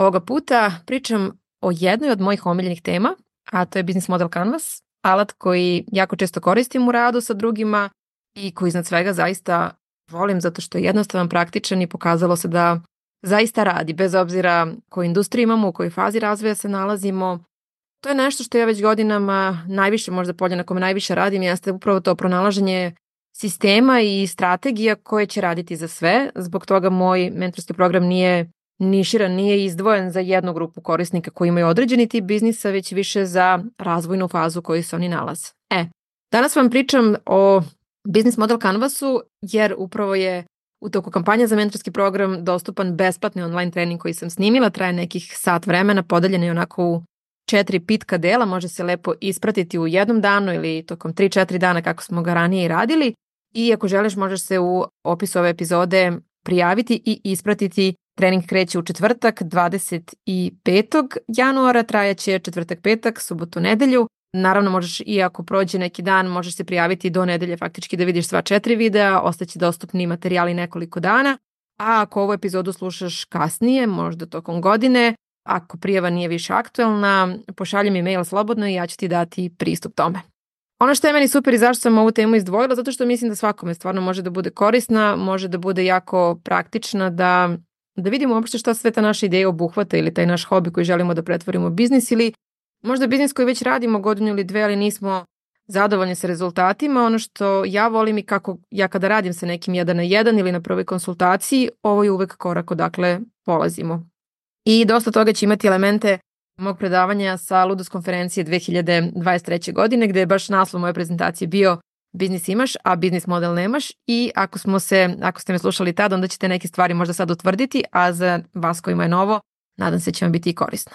Ovoga puta pričam o jednoj od mojih omiljenih tema, a to je Business Model Canvas, alat koji jako često koristim u radu sa drugima i koji iznad svega zaista volim zato što je jednostavan, praktičan i pokazalo se da zaista radi, bez obzira koju industriju imamo, u kojoj fazi razvoja se nalazimo. To je nešto što ja već godinama najviše možda polje na kome najviše radim jeste upravo to pronalaženje sistema i strategija koje će raditi za sve. Zbog toga moj mentorski program nije niširan, nije izdvojen za jednu grupu korisnika koji imaju određeni tip biznisa, već više za razvojnu fazu u kojoj se oni nalaze. E, danas vam pričam o Business Model Canvasu, jer upravo je u toku kampanja za mentorski program dostupan besplatni online trening koji sam snimila, traje nekih sat vremena, podeljen je onako u četiri pitka dela, može se lepo ispratiti u jednom danu ili tokom 3-4 dana kako smo ga ranije i radili. I ako želiš možeš se u opisu ove epizode prijaviti i ispratiti Trening kreće u četvrtak 25. januara, trajaće četvrtak, petak, subotu, nedelju. Naravno možeš i ako prođe neki dan, možeš se prijaviti do nedelje faktički da vidiš sva četiri videa, ostaće dostupni materijali nekoliko dana. A ako ovu epizodu slušaš kasnije, možda tokom godine, ako prijava nije više aktuelna, pošalji mi mail slobodno i ja ću ti dati pristup tome. Ono što je meni super i zašto sam ovu temu izdvojila, zato što mislim da svakome stvarno može da bude korisna, može da bude jako praktična, da da vidimo uopšte šta sve ta naša ideja obuhvata ili taj naš hobi koji želimo da pretvorimo u biznis ili možda biznis koji već radimo godinu ili dve, ali nismo zadovoljni sa rezultatima. Ono što ja volim i kako ja kada radim sa nekim jedan na jedan ili na prvoj konsultaciji, ovo je uvek korak odakle polazimo. I dosta toga će imati elemente mog predavanja sa Ludus konferencije 2023. godine, gde je baš naslov moje prezentacije bio biznis imaš, a biznis model nemaš i ako smo se, ako ste me slušali tada, onda ćete neke stvari možda sad utvrditi, a za vas kojima je novo, nadam se će vam biti i korisno.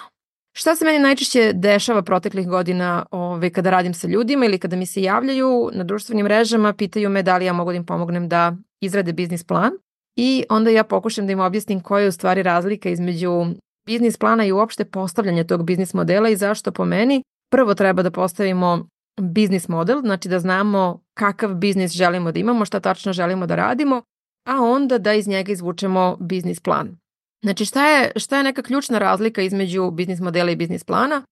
Šta se meni najčešće dešava proteklih godina ove, kada radim sa ljudima ili kada mi se javljaju na društvenim mrežama, pitaju me da li ja mogu da im pomognem da izrade biznis plan i onda ja pokušam da im objasnim koja je u stvari razlika između biznis plana i uopšte postavljanja tog biznis modela i zašto po meni prvo treba da postavimo biznis model, znači da znamo kakav biznis želimo da imamo, šta tačno želimo da radimo, a onda da iz njega izvučemo biznis plan. Znači šta je, šta je neka ključna razlika između biznis modela i biznis plana?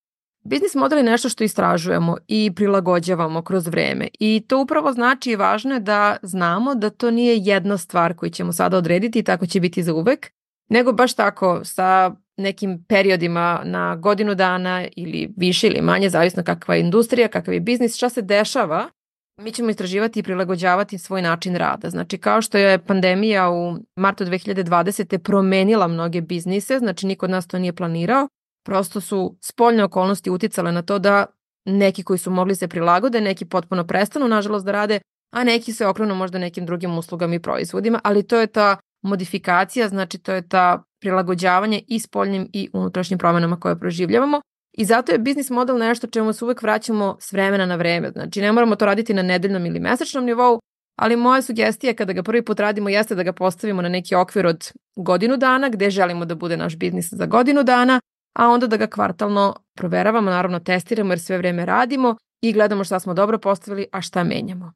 Biznis model je nešto što istražujemo i prilagođavamo kroz vreme i to upravo znači i važno je da znamo da to nije jedna stvar koju ćemo sada odrediti i tako će biti za uvek, nego baš tako sa nekim periodima na godinu dana ili više ili manje, zavisno kakva je industrija, kakav je biznis, šta se dešava, mi ćemo istraživati i prilagođavati svoj način rada. Znači kao što je pandemija u martu 2020. promenila mnoge biznise, znači niko od nas to nije planirao, prosto su spoljne okolnosti uticale na to da neki koji su mogli se prilagode, neki potpuno prestanu nažalost da rade, a neki se okrenu možda nekim drugim uslugama i proizvodima, ali to je ta modifikacija, znači to je ta prilagođavanje i spoljnim i unutrašnjim promenama koje proživljavamo. I zato je biznis model nešto čemu se uvek vraćamo s vremena na vreme. Znači ne moramo to raditi na nedeljnom ili mesečnom nivou, ali moja sugestija kada ga prvi put radimo jeste da ga postavimo na neki okvir od godinu dana gde želimo da bude naš biznis za godinu dana, a onda da ga kvartalno proveravamo, naravno testiramo jer sve vreme radimo i gledamo šta smo dobro postavili, a šta menjamo.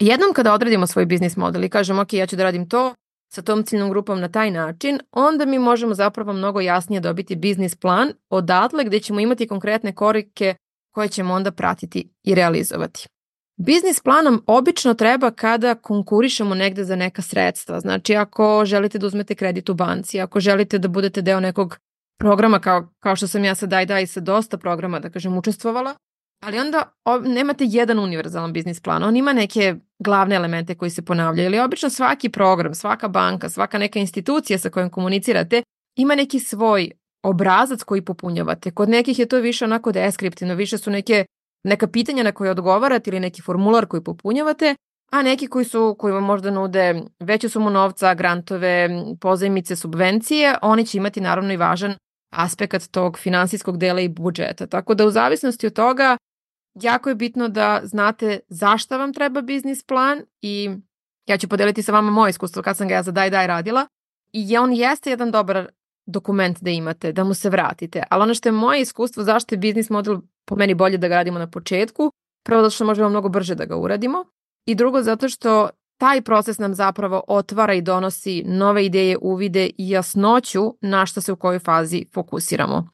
Jednom kada odredimo svoj biznis model i kažemo ok, ja ću da radim to, sa tom ciljnom grupom na taj način, onda mi možemo zapravo mnogo jasnije dobiti biznis plan odatle gde ćemo imati konkretne korike koje ćemo onda pratiti i realizovati. Biznis plan nam obično treba kada konkurišemo negde za neka sredstva. Znači ako želite da uzmete kredit u banci, ako želite da budete deo nekog programa kao, kao što sam ja sa Daj Daj sa dosta programa, da kažem, učestvovala, Ali onda o, nemate jedan univerzalan biznis plan, on ima neke glavne elemente koji se ponavljaju, ali obično svaki program, svaka banka, svaka neka institucija sa kojom komunicirate ima neki svoj obrazac koji popunjavate. Kod nekih je to više onako deskriptivno, više su neke neka pitanja na koje odgovarate ili neki formular koji popunjavate, a neki koji su, koji vam možda nude veću sumu novca, grantove, pozajmice, subvencije, oni će imati naravno i važan aspekt tog finansijskog dela i budžeta. Tako da u zavisnosti od toga jako je bitno da znate zašta vam treba biznis plan i ja ću podeliti sa vama moje iskustvo kad sam ga ja za Daj Daj radila i on jeste jedan dobar dokument da imate, da mu se vratite. Ali ono što je moje iskustvo, zašto je biznis model po meni bolje da ga radimo na početku, prvo zato što možemo mnogo brže da ga uradimo i drugo zato što taj proces nam zapravo otvara i donosi nove ideje, uvide i jasnoću na što se u kojoj fazi fokusiramo.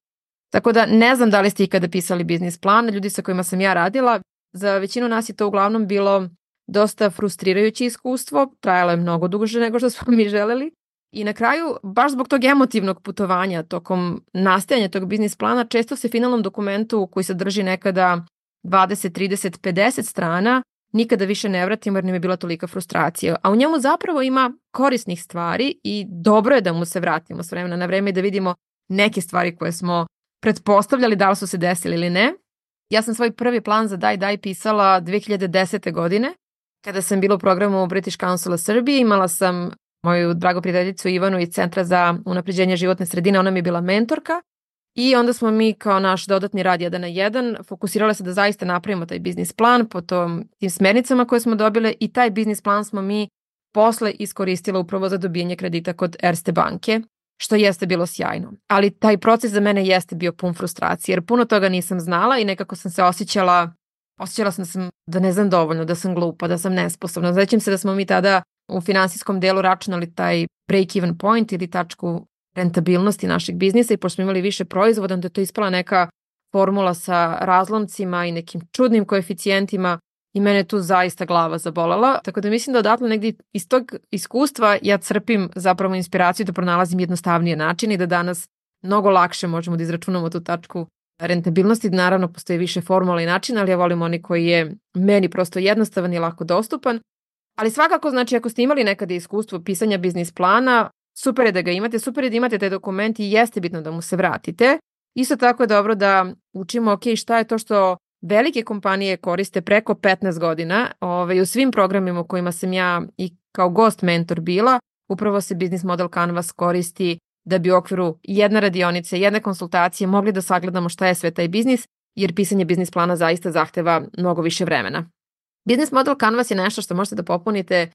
Tako da ne znam da li ste ikada pisali biznis plan, ljudi sa kojima sam ja radila, za većinu nas je to uglavnom bilo dosta frustrirajuće iskustvo, trajalo je mnogo duže nego što smo mi želeli, I na kraju, baš zbog tog emotivnog putovanja tokom nastajanja tog biznis plana, često se finalnom dokumentu koji sadrži nekada 20, 30, 50 strana, nikada više ne vratimo jer nam je bila tolika frustracija. A u njemu zapravo ima korisnih stvari i dobro je da mu se vratimo s vremena na vreme i da vidimo neke stvari koje smo pretpostavljali da li su se desili ili ne. Ja sam svoj prvi plan za Daj Daj pisala 2010. godine kada sam bila u programu British Council Srbije, imala sam moju dragu prijateljicu Ivanu iz Centra za unapređenje životne sredine, ona mi je bila mentorka i onda smo mi kao naš dodatni rad jedan na jedan fokusirale se da zaista napravimo taj biznis plan po tom, tim smernicama koje smo dobile i taj biznis plan smo mi posle iskoristila upravo za dobijanje kredita kod Erste banke, što jeste bilo sjajno. Ali taj proces za mene jeste bio pun frustracije, jer puno toga nisam znala i nekako sam se osjećala, osjećala sam da, sam, da ne znam dovoljno, da sam glupa, da sam nesposobna. Zećem se da smo mi tada u finansijskom delu računali taj break-even point ili tačku rentabilnosti našeg biznisa i pošto smo imali više proizvoda, onda je to ispala neka formula sa razlomcima i nekim čudnim koeficijentima i mene tu zaista glava zabolela. Tako da mislim da odatle negdje iz tog iskustva ja crpim zapravo inspiraciju da pronalazim jednostavnije načine i da danas mnogo lakše možemo da izračunamo tu tačku rentabilnosti. Naravno, postoje više formula i načina, ali ja volim oni koji je meni prosto jednostavan i lako dostupan Ali svakako, znači, ako ste imali nekada iskustvo pisanja biznis plana, super je da ga imate, super je da imate taj dokument i jeste bitno da mu se vratite. Isto tako je dobro da učimo, ok, šta je to što velike kompanije koriste preko 15 godina ovaj, u svim programima u kojima sam ja i kao gost mentor bila, upravo se biznis model Canvas koristi da bi u okviru jedne radionice, jedne konsultacije mogli da sagledamo šta je sve taj biznis, jer pisanje biznis plana zaista zahteva mnogo više vremena. Biznis model Canvas je nešto što možete da popunite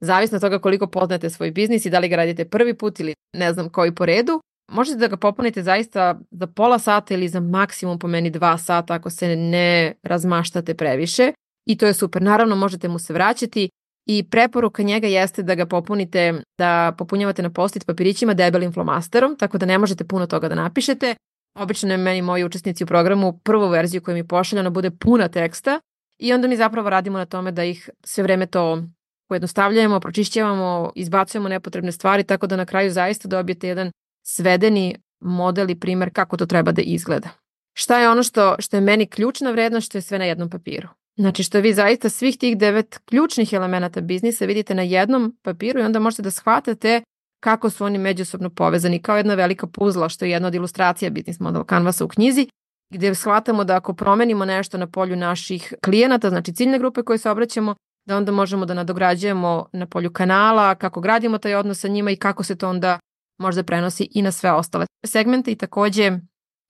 zavisno od toga koliko poznate svoj biznis i da li ga radite prvi put ili ne znam koji po redu. Možete da ga popunite zaista za pola sata ili za maksimum po meni dva sata ako se ne razmaštate previše i to je super. Naravno možete mu se vraćati i preporuka njega jeste da ga popunite, da popunjavate na post-it papirićima debelim flomasterom, tako da ne možete puno toga da napišete. Obično je meni moji učesnici u programu prvu verziju koju mi pošaljena bude puna teksta, I onda mi zapravo radimo na tome da ih sve vreme to pojednostavljujemo, pročišćavamo, izbacujemo nepotrebne stvari, tako da na kraju zaista dobijete jedan svedeni model i primer kako to treba da izgleda. Šta je ono što, što je meni ključna vrednost, što je sve na jednom papiru? Znači što vi zaista svih tih devet ključnih elemenata biznisa vidite na jednom papiru i onda možete da shvatate kako su oni međusobno povezani kao jedna velika puzla što je jedna od ilustracija biznis model Canvasa u knjizi gde shvatamo da ako promenimo nešto na polju naših klijenata, znači ciljne grupe koje se obraćamo, da onda možemo da nadograđujemo na polju kanala, kako gradimo taj odnos sa njima i kako se to onda možda prenosi i na sve ostale segmente i takođe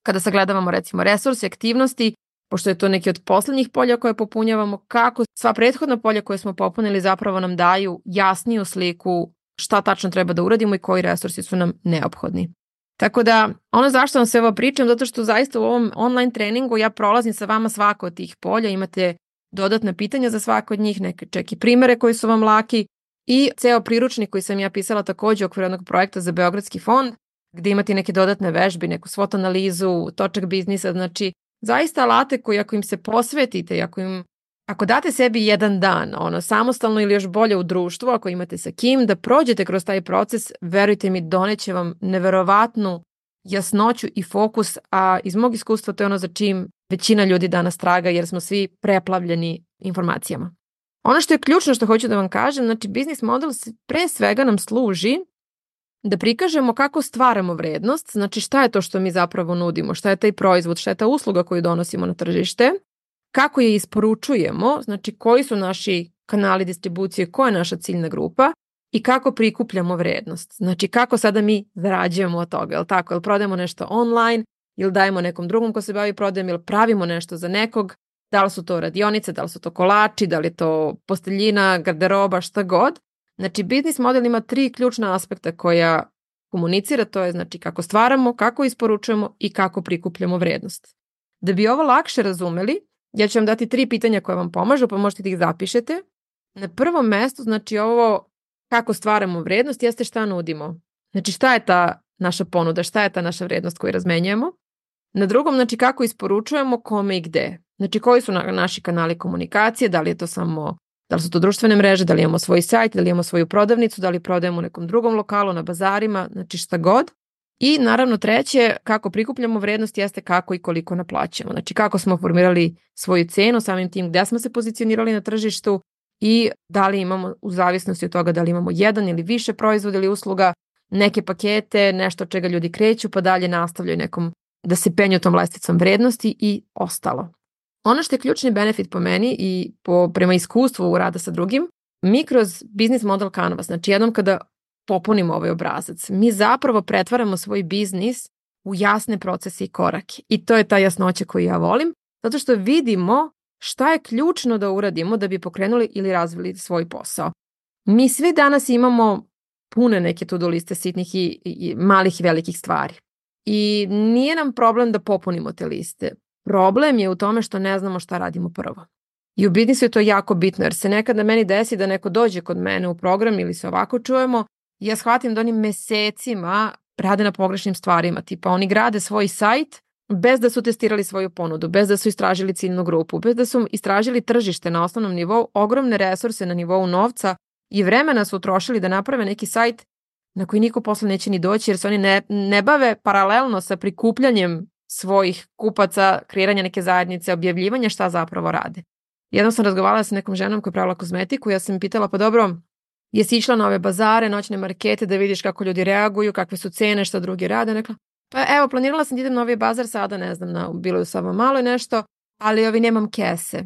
kada sagledavamo recimo resurse, aktivnosti, pošto je to neki od poslednjih polja koje popunjavamo, kako sva prethodna polja koje smo popunili zapravo nam daju jasniju sliku šta tačno treba da uradimo i koji resursi su nam neophodni. Tako da, ono zašto vam sve ovo pričam, zato što zaista u ovom online treningu ja prolazim sa vama svako od tih polja, imate dodatna pitanja za svako od njih, neke čak i primere koji su vam laki i ceo priručnik koji sam ja pisala takođe u okviru jednog projekta za Beogradski fond, gde imate neke dodatne vežbe, neku svot analizu, točak biznisa, znači zaista alate koji ako im se posvetite ako im Ako date sebi jedan dan, ono, samostalno ili još bolje u društvu, ako imate sa kim, da prođete kroz taj proces, verujte mi, doneće vam neverovatnu jasnoću i fokus, a iz mog iskustva to je ono za čim većina ljudi danas traga, jer smo svi preplavljeni informacijama. Ono što je ključno što hoću da vam kažem, znači biznis model pre svega nam služi da prikažemo kako stvaramo vrednost, znači šta je to što mi zapravo nudimo, šta je taj proizvod, šta je ta usluga koju donosimo na tržište, kako je isporučujemo, znači koji su naši kanali distribucije, koja je naša ciljna grupa i kako prikupljamo vrednost. Znači kako sada mi zarađujemo od toga, li tako? Jel prodajemo nešto online ili dajemo nekom drugom ko se bavi prodajem ili pravimo nešto za nekog, da li su to radionice, da li su to kolači, da li je to posteljina, garderoba, šta god. Znači biznis model ima tri ključna aspekta koja komunicira, to je znači kako stvaramo, kako isporučujemo i kako prikupljamo vrednost. Da bi ovo lakše razumeli, ja ću vam dati tri pitanja koje vam pomažu, pa možete da ih zapišete. Na prvom mestu, znači ovo kako stvaramo vrednost, jeste šta nudimo. Znači šta je ta naša ponuda, šta je ta naša vrednost koju razmenjujemo. Na drugom, znači kako isporučujemo, kome i gde. Znači koji su na, naši kanali komunikacije, da li je to samo, da li su to društvene mreže, da li imamo svoj sajt, da li imamo svoju prodavnicu, da li prodajemo u nekom drugom lokalu, na bazarima, znači šta god. I naravno treće, kako prikupljamo vrednost jeste kako i koliko naplaćamo. Znači kako smo formirali svoju cenu, samim tim gde smo se pozicionirali na tržištu i da li imamo u zavisnosti od toga da li imamo jedan ili više proizvoda ili usluga, neke pakete, nešto od čega ljudi kreću pa dalje nastavljaju nekom da se penju tom lesticom vrednosti i ostalo. Ono što je ključni benefit po meni i po, prema iskustvu u rada sa drugim, mi kroz business model Canvas, znači jednom kada popunimo ovaj obrazac, mi zapravo pretvaramo svoj biznis u jasne procese i korake. I to je ta jasnoća koju ja volim, zato što vidimo šta je ključno da uradimo da bi pokrenuli ili razvili svoj posao. Mi svi danas imamo pune neke to-do liste sitnih i, i malih i velikih stvari. I nije nam problem da popunimo te liste. Problem je u tome što ne znamo šta radimo prvo. I u biznisu je to jako bitno, jer se nekada meni desi da neko dođe kod mene u program ili se ovako čujemo ja shvatim da oni mesecima rade na pogrešnim stvarima. Tipa oni grade svoj sajt bez da su testirali svoju ponudu, bez da su istražili ciljnu grupu, bez da su istražili tržište na osnovnom nivou, ogromne resurse na nivou novca i vremena su utrošili da naprave neki sajt na koji niko posle neće ni doći jer se oni ne, ne bave paralelno sa prikupljanjem svojih kupaca, kreiranja neke zajednice, objavljivanja šta zapravo rade. Jednom sam razgovarala sa nekom ženom koja je pravila kozmetiku, ja sam mi pitala pa dobro, jesi išla na ove bazare, noćne markete da vidiš kako ljudi reaguju, kakve su cene, šta drugi rade, nekla, pa evo, planirala sam da idem na ovaj bazar sada, ne znam, na, bilo je samo malo i nešto, ali ovi nemam kese.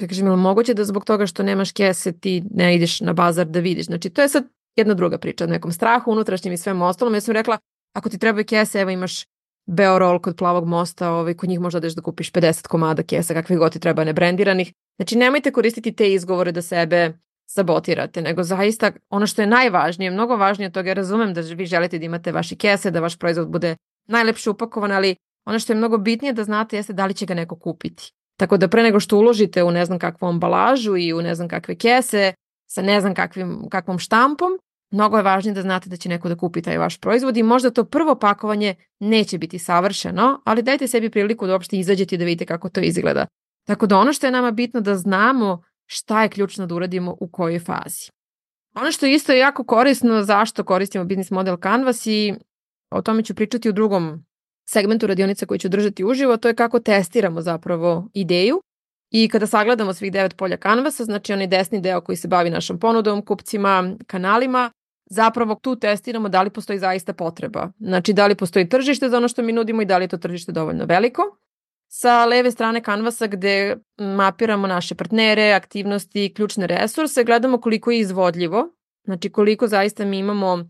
Pa kažem, ili moguće da zbog toga što nemaš kese ti ne ideš na bazar da vidiš. Znači, to je sad jedna druga priča o nekom strahu, unutrašnjem i svem ostalom. Ja sam rekla, ako ti trebaju kese, evo imaš Beorol kod plavog mosta, ovaj, kod njih možda deš da kupiš 50 komada kesa, kakvih god ti treba nebrendiranih. Znači, nemojte koristiti te izgovore da sebe sabotirate, nego zaista ono što je najvažnije, mnogo važnije od toga, ja razumem da vi želite da imate vaše kese, da vaš proizvod bude najlepše upakovan, ali ono što je mnogo bitnije da znate jeste da li će ga neko kupiti. Tako da pre nego što uložite u ne znam kakvu ambalažu i u ne znam kakve kese sa ne znam kakvim, kakvom štampom, mnogo je važnije da znate da će neko da kupi taj vaš proizvod i možda to prvo pakovanje neće biti savršeno, ali dajte sebi priliku da uopšte izađete i da vidite kako to izgleda. Tako da ono što je nama bitno da znamo šta je ključno da uradimo u kojoj fazi. Ono što je isto jako korisno, zašto koristimo business model Canvas i o tome ću pričati u drugom segmentu radionica koji ću držati uživo, to je kako testiramo zapravo ideju i kada sagledamo svih devet polja Canvasa, znači onaj desni deo koji se bavi našom ponudom, kupcima, kanalima, zapravo tu testiramo da li postoji zaista potreba. Znači da li postoji tržište za ono što mi nudimo i da li je to tržište dovoljno veliko. Sa leve strane kanvasa gde mapiramo naše partnere, aktivnosti, ključne resurse, gledamo koliko je izvodljivo, znači koliko zaista mi imamo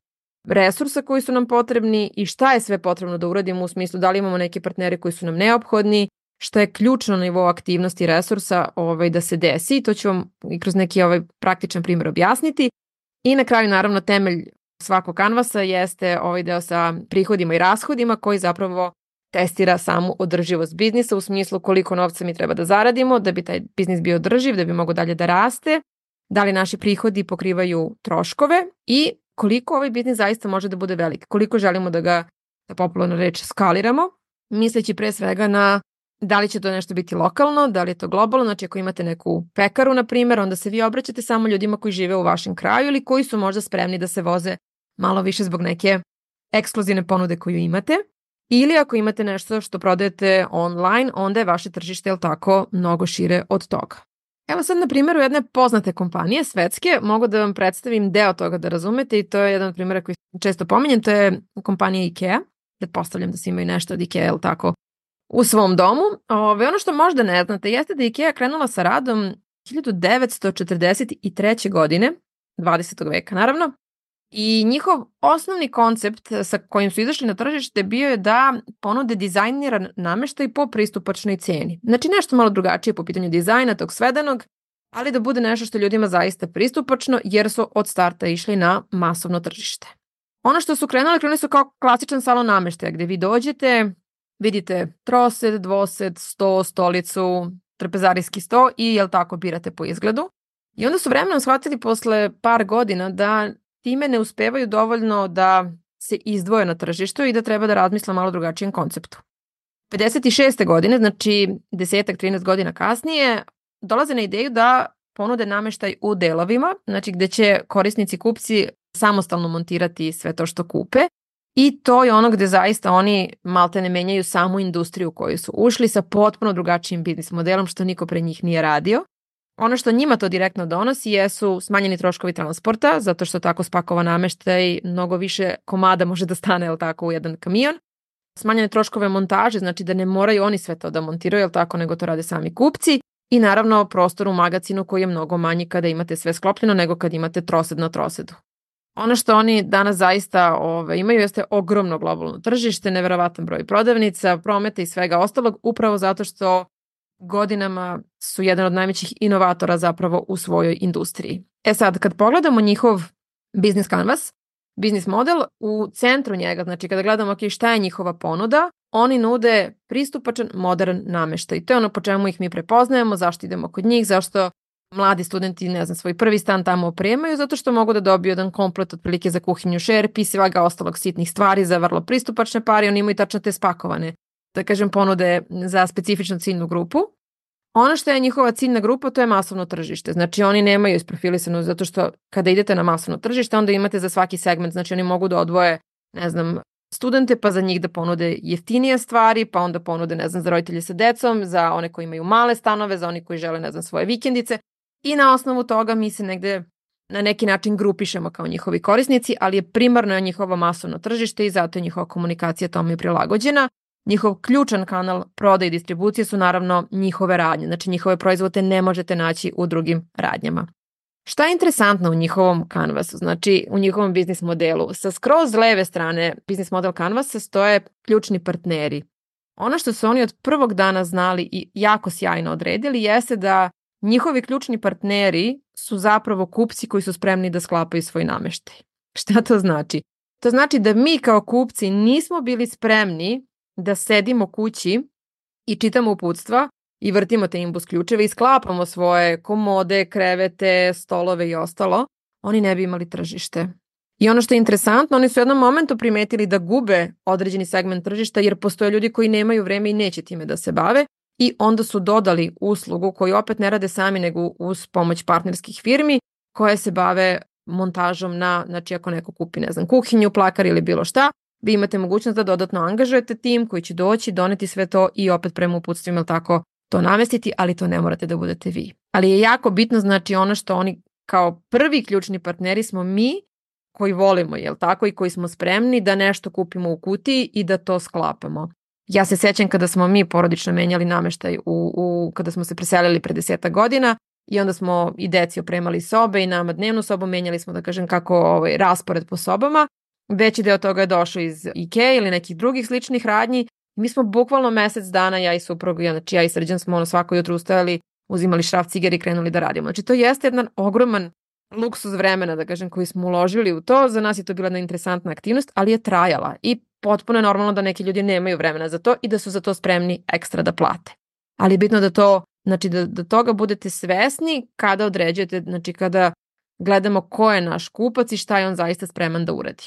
resursa koji su nam potrebni i šta je sve potrebno da uradimo u smislu da li imamo neke partnere koji su nam neophodni, šta je ključno na nivou aktivnosti resursa ovaj, da se desi. To ću vam i kroz neki ovaj praktičan primjer objasniti. I na kraju naravno temelj svakog kanvasa jeste ovaj deo sa prihodima i rashodima koji zapravo testira samu održivost biznisa u smislu koliko novca mi treba da zaradimo da bi taj biznis bio održiv, da bi mogo dalje da raste, da li naši prihodi pokrivaju troškove i koliko ovaj biznis zaista može da bude velik, koliko želimo da ga, da popularno reč, skaliramo, misleći pre svega na da li će to nešto biti lokalno, da li je to globalno, znači ako imate neku pekaru, na primjer, onda se vi obraćate samo ljudima koji žive u vašem kraju ili koji su možda spremni da se voze malo više zbog neke ekskluzivne ponude koju imate. Ili ako imate nešto što prodajete online, onda je vaše tržište, jel tako, mnogo šire od toga. Evo sad na primjeru jedne poznate kompanije, svetske, mogu da vam predstavim deo toga da razumete i to je jedan od primjera koji često pominjem, to je kompanija IKEA. Pretpostavljam da se imaju nešto od IKEA, jel tako, u svom domu. Ove, ono što možda ne znate jeste da IKEA krenula sa radom 1943. godine 20. veka naravno. I njihov osnovni koncept sa kojim su izašli na tržište bio je da ponude dizajniran nameštaj po pristupačnoj ceni. Znači nešto malo drugačije po pitanju dizajna tog svedenog, ali da bude nešto što ljudima zaista pristupačno jer su od starta išli na masovno tržište. Ono što su krenuli, krenuli su kao klasičan salon nameštaja gde vi dođete, vidite trosed, dvosed, sto, stolicu, trpezarijski sto i jel tako birate po izgledu. I onda su vremenom shvatili posle par godina da time ne uspevaju dovoljno da se izdvoje na tržištu i da treba da razmisle malo drugačijem konceptu. 56. godine, znači desetak, 13 godina kasnije, dolaze na ideju da ponude nameštaj u delovima, znači gde će korisnici kupci samostalno montirati sve to što kupe i to je ono gde zaista oni malte ne menjaju samu industriju u koju su ušli sa potpuno drugačijim biznis modelom što niko pre njih nije radio. Ono što njima to direktno donosi jesu smanjeni troškovi transporta, zato što tako spakova nameštaj mnogo više komada može da stane, jel tako, u jedan kamion. Smanjene troškove montaže, znači da ne moraju oni sve to da montiraju, jel tako, nego to rade sami kupci. I naravno prostor u magacinu koji je mnogo manji kada imate sve sklopljeno nego kad imate trosed na trosedu. Ono što oni danas zaista ove, imaju jeste ogromno globalno tržište, neverovatan broj prodavnica, prometa i svega ostalog, upravo zato što godinama su jedan od najvećih inovatora zapravo u svojoj industriji. E sad, kad pogledamo njihov business canvas, business model, u centru njega, znači kada gledamo okay, šta je njihova ponuda, oni nude pristupačan, modern nameštaj. To je ono po čemu ih mi prepoznajemo, zašto idemo kod njih, zašto mladi studenti, ne znam, svoj prvi stan tamo opremaju, zato što mogu da dobiju jedan komplet otprilike za kuhinju šerpi i svaga ostalog sitnih stvari za vrlo pristupačne pari, oni imaju tačno te spakovane, da kažem, ponude za specifičnu ciljnu grupu. Ono što je njihova ciljna grupa, to je masovno tržište. Znači oni nemaju isprofilisano zato što kada idete na masovno tržište, onda imate za svaki segment, znači oni mogu da odvoje, ne znam, studente, pa za njih da ponude jeftinije stvari, pa onda ponude, ne znam, za roditelje sa decom, za one koji imaju male stanove, za oni koji žele, ne znam, svoje vikendice. I na osnovu toga mi se negde na neki način grupišemo kao njihovi korisnici, ali je primarno njihovo masovno tržište i zato je njihova komunikacija tome prilagođena. Njihov ključan kanal prodaje i distribucije su naravno njihove radnje, znači njihove proizvode ne možete naći u drugim radnjama. Šta je interesantno u njihovom kanvasu, znači u njihovom biznis modelu? Sa skroz leve strane biznis model kanvasa stoje ključni partneri. Ono što su oni od prvog dana znali i jako sjajno odredili jeste da njihovi ključni partneri su zapravo kupci koji su spremni da sklapaju svoj nameštaj. Šta to znači? To znači da mi kao kupci nismo bili spremni da sedimo kući i čitamo uputstva i vrtimo te imbus ključeve i sklapamo svoje komode, krevete, stolove i ostalo, oni ne bi imali tržište. I ono što je interesantno, oni su u jednom momentu primetili da gube određeni segment tržišta jer postoje ljudi koji nemaju vreme i neće time da se bave i onda su dodali uslugu koju opet ne rade sami nego uz pomoć partnerskih firmi koje se bave montažom na, znači ako neko kupi, ne znam, kuhinju, plakar ili bilo šta, vi imate mogućnost da dodatno angažujete tim koji će doći, doneti sve to i opet prema uputstvima, ili tako, to namestiti, ali to ne morate da budete vi. Ali je jako bitno, znači ono što oni kao prvi ključni partneri smo mi koji volimo, jel tako, i koji smo spremni da nešto kupimo u kutiji i da to sklapamo. Ja se sećam kada smo mi porodično menjali nameštaj u, u, kada smo se preselili pre deseta godina i onda smo i deci opremali sobe i nama dnevnu sobu menjali smo da kažem kako ovaj, raspored po sobama. Veći deo toga je došao iz IKEA ili nekih drugih sličnih radnji. Mi smo bukvalno mesec dana, ja i suprug, znači ja i srđan smo ono svako jutro ustajali, uzimali šraf ciger i krenuli da radimo. Znači to jeste jedan ogroman luksuz vremena, da kažem, koji smo uložili u to. Za nas je to bila jedna interesantna aktivnost, ali je trajala i potpuno je normalno da neki ljudi nemaju vremena za to i da su za to spremni ekstra da plate. Ali je bitno da to, znači da, da toga budete svesni kada određujete, znači kada gledamo ko je naš kupac i šta je on zaista spreman da uradi.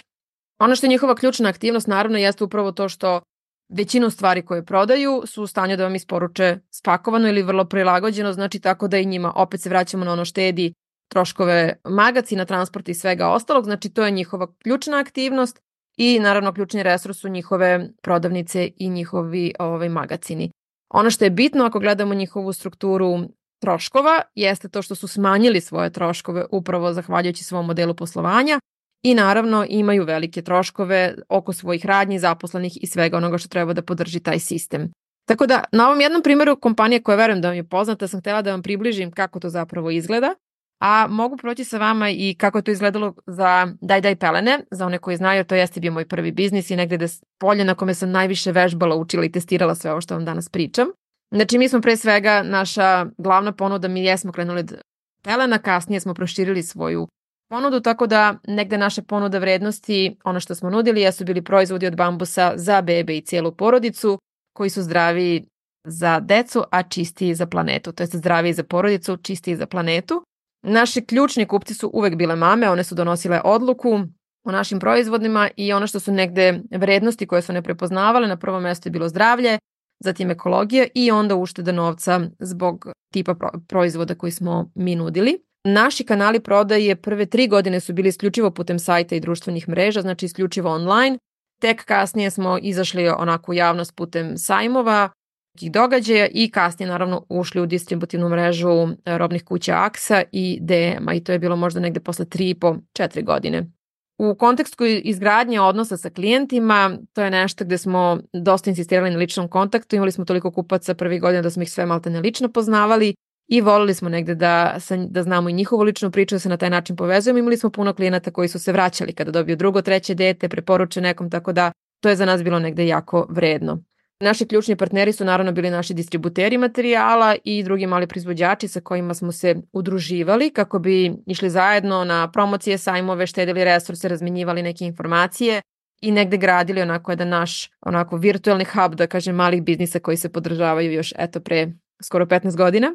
Ono što je njihova ključna aktivnost naravno jeste upravo to što većinu stvari koje prodaju su u stanju da vam isporuče spakovano ili vrlo prilagođeno, znači tako da i njima opet se vraćamo na ono štedi troškove magacina, transporta i svega ostalog, znači to je njihova ključna aktivnost i naravno ključni resurs su njihove prodavnice i njihovi ovaj, magacini. Ono što je bitno ako gledamo njihovu strukturu troškova jeste to što su smanjili svoje troškove upravo zahvaljujući svom modelu poslovanja i naravno imaju velike troškove oko svojih radnji, zaposlenih i svega onoga što treba da podrži taj sistem. Tako da na ovom jednom primjeru kompanije koja verujem da vam je poznata sam htela da vam približim kako to zapravo izgleda. A mogu proći sa vama i kako je to izgledalo za Daj Daj Pelene, za one koji znaju, to jeste bio moj prvi biznis i negde da polje na kome sam najviše vežbala, učila i testirala sve ovo što vam danas pričam. Znači mi smo pre svega, naša glavna ponuda, mi jesmo krenuli od pelena, kasnije smo proširili svoju ponudu, tako da negde naša ponuda vrednosti, ono što smo nudili, jesu bili proizvodi od bambusa za bebe i cijelu porodicu, koji su zdravi za decu, a čistiji za planetu. To je zdraviji za porodicu, čistiji za planetu. Naši ključni kupci su uvek bile mame, one su donosile odluku o našim proizvodima i ono što su negde vrednosti koje su ne prepoznavale, na prvom mestu je bilo zdravlje, zatim ekologija i onda ušteda novca zbog tipa proizvoda koji smo mi nudili. Naši kanali prodaje prve tri godine su bili isključivo putem sajta i društvenih mreža, znači isključivo online. Tek kasnije smo izašli onako u javnost putem sajmova, nekih događaja i kasnije naravno ušli u distributivnu mrežu e, robnih kuća AXA i DM-a i to je bilo možda negde posle 3,5-4 godine. U kontekstu izgradnje odnosa sa klijentima, to je nešto gde smo dosta insistirali na ličnom kontaktu, imali smo toliko kupaca prvih godina da smo ih sve malte ne lično poznavali i volili smo negde da, da znamo i njihovu ličnu priču, da se na taj način povezujemo. Imali smo puno klijenata koji su se vraćali kada dobiju drugo, treće dete, preporuče nekom, tako da to je za nas bilo negde jako vredno. Naši ključni partneri su naravno bili naši distributeri materijala i drugi mali proizvođači sa kojima smo se udruživali kako bi išli zajedno na promocije, sajmove, štedili resurse, razmenjivali neke informacije i negde gradili onako jedan naš onako virtualni hub, da kažem, malih biznisa koji se podržavaju još eto pre skoro 15 godina.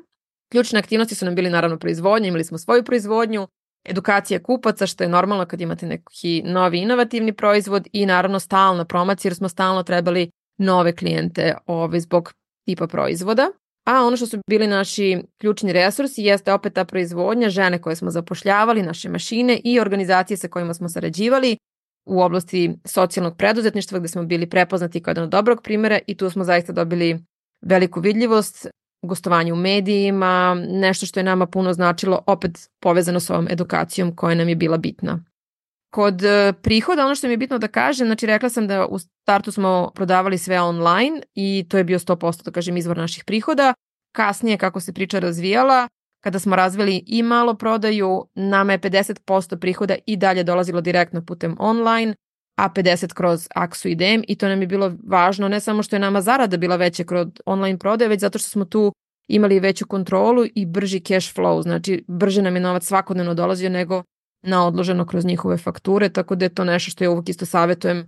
Ključne aktivnosti su nam bili naravno proizvodnja, imali smo svoju proizvodnju, edukacija kupaca, što je normalno kad imate neki novi inovativni proizvod i naravno stalna promocija jer smo stalno trebali nove klijente ove, zbog tipa proizvoda. A ono što su bili naši ključni resursi jeste opet ta proizvodnja, žene koje smo zapošljavali, naše mašine i organizacije sa kojima smo sarađivali u oblasti socijalnog preduzetništva gde smo bili prepoznati kao jedan od dobrog primjera i tu smo zaista dobili veliku vidljivost, gostovanje u medijima, nešto što je nama puno značilo, opet povezano s ovom edukacijom koja nam je bila bitna. Kod e, prihoda, ono što mi je bitno da kažem, znači rekla sam da u startu smo prodavali sve online i to je bio 100% da kažem izvor naših prihoda. Kasnije kako se priča razvijala, kada smo razvili i malo prodaju, nama je 50% prihoda i dalje dolazilo direktno putem online, a 50 kroz Aksu i DM i to nam je bilo važno ne samo što je nama zarada bila veća kroz online prodaje, već zato što smo tu imali veću kontrolu i brži cash flow, znači brže nam je novac svakodnevno dolazio nego na odloženo kroz njihove fakture, tako da je to nešto što ja uvijek isto savjetujem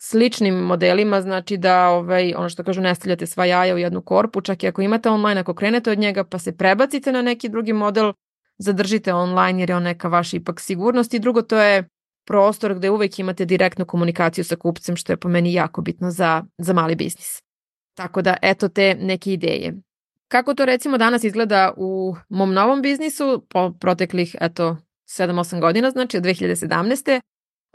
sličnim modelima, znači da ovaj, ono što kažu ne stavljate sva jaja u jednu korpu, čak i ako imate online, ako krenete od njega pa se prebacite na neki drugi model, zadržite online jer je on neka vaša ipak sigurnost i drugo to je prostor gde uvek imate direktnu komunikaciju sa kupcem što je po meni jako bitno za, za mali biznis. Tako da eto te neke ideje. Kako to recimo danas izgleda u mom novom biznisu po proteklih eto 7-8 godina, znači od 2017.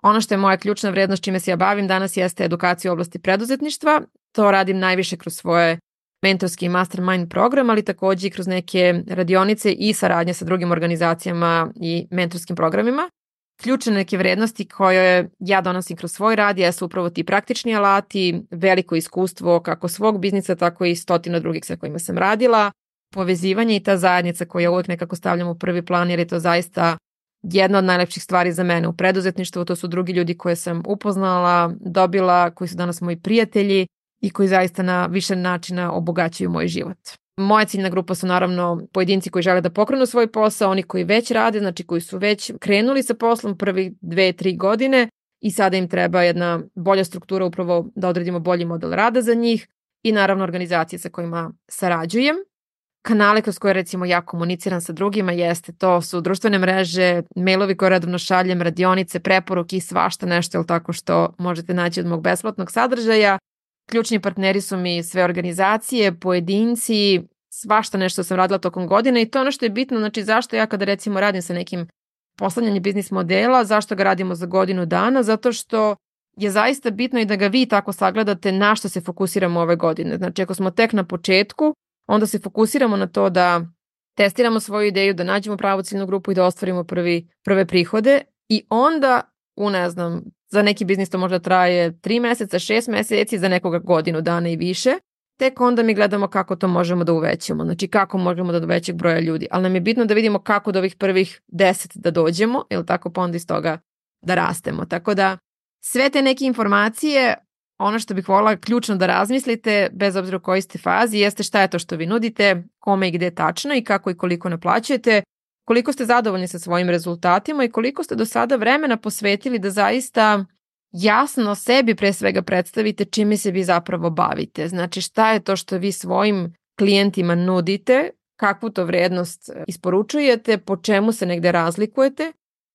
Ono što je moja ključna vrednost čime se ja bavim danas jeste edukacija u oblasti preduzetništva. To radim najviše kroz svoje mentorski mastermind program, ali takođe i kroz neke radionice i saradnje sa drugim organizacijama i mentorskim programima. Ključne neke vrednosti koje ja donosim kroz svoj rad jesu upravo ti praktični alati, veliko iskustvo kako svog biznisa, tako i stotina drugih sa kojima sam radila, povezivanje i ta zajednica koju ja uvek nekako stavljam u prvi plan jer je to zaista jedna od najlepših stvari za mene u preduzetništvu, to su drugi ljudi koje sam upoznala, dobila, koji su danas moji prijatelji i koji zaista na više načina obogaćuju moj život. Moja ciljna grupa su naravno pojedinci koji žele da pokrenu svoj posao, oni koji već rade, znači koji su već krenuli sa poslom prvi dve, tri godine i sada im treba jedna bolja struktura upravo da odredimo bolji model rada za njih i naravno organizacije sa kojima sarađujem kanale kroz koje recimo ja komuniciram sa drugima jeste to su društvene mreže, mailovi koje redovno šaljem, radionice, preporuke i svašta nešto ili tako što možete naći od mog besplatnog sadržaja. Ključni partneri su mi sve organizacije, pojedinci, svašta nešto sam radila tokom godine i to ono što je bitno, znači zašto ja kada recimo radim sa nekim poslanjanje biznis modela, zašto ga radimo za godinu dana, zato što je zaista bitno i da ga vi tako sagledate na što se fokusiramo ove godine. Znači ako smo tek na početku, onda se fokusiramo na to da testiramo svoju ideju, da nađemo pravu ciljnu grupu i da ostvarimo prvi, prve prihode i onda u ne znam, za neki biznis to možda traje 3 meseca, 6 meseci, za nekoga godinu dana i više. tek onda mi gledamo kako to možemo da uvećamo, znači kako možemo da do većeg broja ljudi, ali nam je bitno da vidimo kako do ovih prvih deset da dođemo, ili tako pa onda iz toga da rastemo. Tako da sve te neke informacije, ono što bih volila ključno da razmislite, bez obzira u kojoj ste fazi, jeste šta je to što vi nudite, kome i gde tačno i kako i koliko naplaćujete, koliko ste zadovoljni sa svojim rezultatima i koliko ste do sada vremena posvetili da zaista jasno sebi pre svega predstavite čime se vi zapravo bavite. Znači šta je to što vi svojim klijentima nudite, kakvu to vrednost isporučujete, po čemu se negde razlikujete,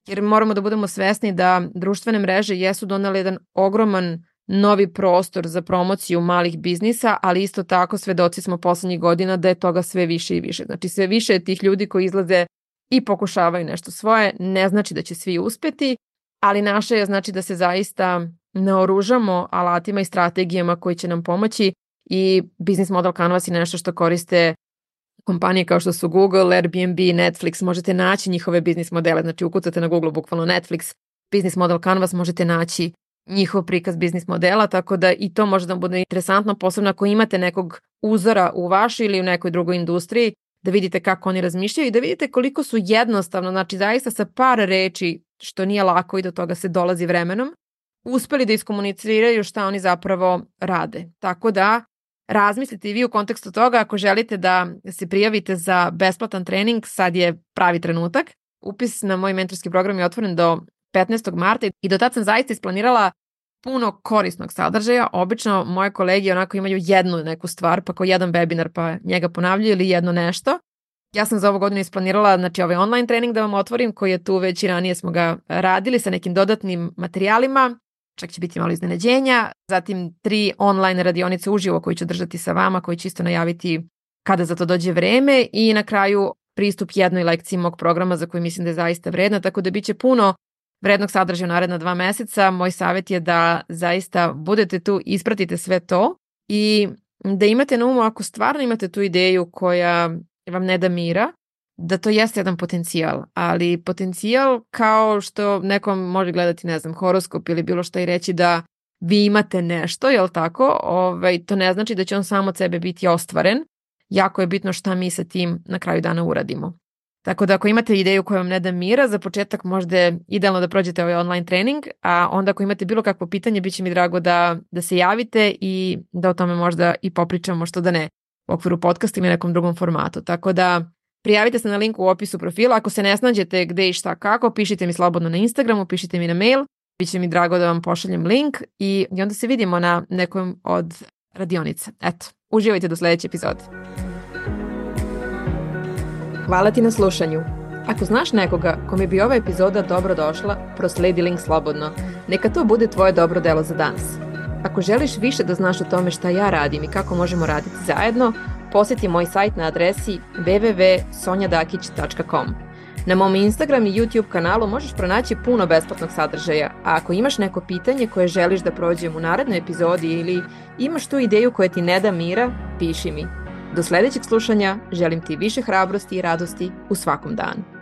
jer moramo da budemo svesni da društvene mreže jesu donale jedan ogroman novi prostor za promociju malih biznisa, ali isto tako svedoci smo poslednjih godina da je toga sve više i više. Znači sve više je tih ljudi koji izlaze i pokušavaju nešto svoje, ne znači da će svi uspeti, ali naše je znači da se zaista naoružamo alatima i strategijama koji će nam pomoći i business model Canvas je nešto što koriste kompanije kao što su Google, Airbnb, Netflix, možete naći njihove biznis modele, znači ukucate na Google bukvalno Netflix, business model Canvas, možete naći njihov prikaz biznis modela, tako da i to može da bude interesantno, posebno ako imate nekog uzora u vašoj ili u nekoj drugoj industriji, da vidite kako oni razmišljaju i da vidite koliko su jednostavno, znači zaista sa par reči, što nije lako i do toga se dolazi vremenom, uspeli da iskomuniciraju šta oni zapravo rade. Tako da razmislite i vi u kontekstu toga ako želite da se prijavite za besplatan trening, sad je pravi trenutak. Upis na moj mentorski program je otvoren do 15. marta i do tad sam zaista isplanirala puno korisnog sadržaja. Obično moje kolege onako imaju jednu neku stvar, pa kao jedan webinar pa njega ponavljaju ili jedno nešto. Ja sam za ovu godinu isplanirala znači, ovaj online trening da vam otvorim koji je tu već i ranije smo ga radili sa nekim dodatnim materijalima. Čak će biti malo iznenađenja. Zatim tri online radionice uživo koji ću držati sa vama, koji ću isto najaviti kada za to dođe vreme i na kraju pristup jednoj lekciji mog programa za koju mislim da je zaista vredna, tako da biće puno vrednog sadržaja u naredna dva meseca. Moj savjet je da zaista budete tu, ispratite sve to i da imate na umu ako stvarno imate tu ideju koja vam ne da mira, da to jeste jedan potencijal, ali potencijal kao što nekom može gledati, ne znam, horoskop ili bilo šta i reći da vi imate nešto, jel tako? Ovaj, to ne znači da će on samo od sebe biti ostvaren. Jako je bitno šta mi sa tim na kraju dana uradimo. Tako da ako imate ideju koja vam ne da mira, za početak možda je idealno da prođete ovaj online trening, a onda ako imate bilo kakvo pitanje, bit će mi drago da, da se javite i da o tome možda i popričamo što da ne u okviru podcasta ili nekom drugom formatu. Tako da prijavite se na linku u opisu profila. Ako se ne snađete gde i šta kako, pišite mi slobodno na Instagramu, pišite mi na mail. Biće mi drago da vam pošaljem link i, i onda se vidimo na nekom od radionica. Eto, uživajte do sledeće epizode. Hvala ti na slušanju. Ako znaš nekoga kome bi ova epizoda dobro došla, prosledi link slobodno. Neka to bude tvoje dobro delo za danas. Ako želiš više da znaš o tome šta ja radim i kako možemo raditi zajedno, poseti moj sajt na adresi www.sonjadakić.com. Na mom Instagram i YouTube kanalu možeš pronaći puno besplatnog sadržaja, a ako imaš neko pitanje koje želiš da prođem u narednoj epizodi ili imaš tu ideju koja ti ne da mira, piši mi. Do sledećeg slušanja želim ti više hrabrosti i radosti u svakom danu.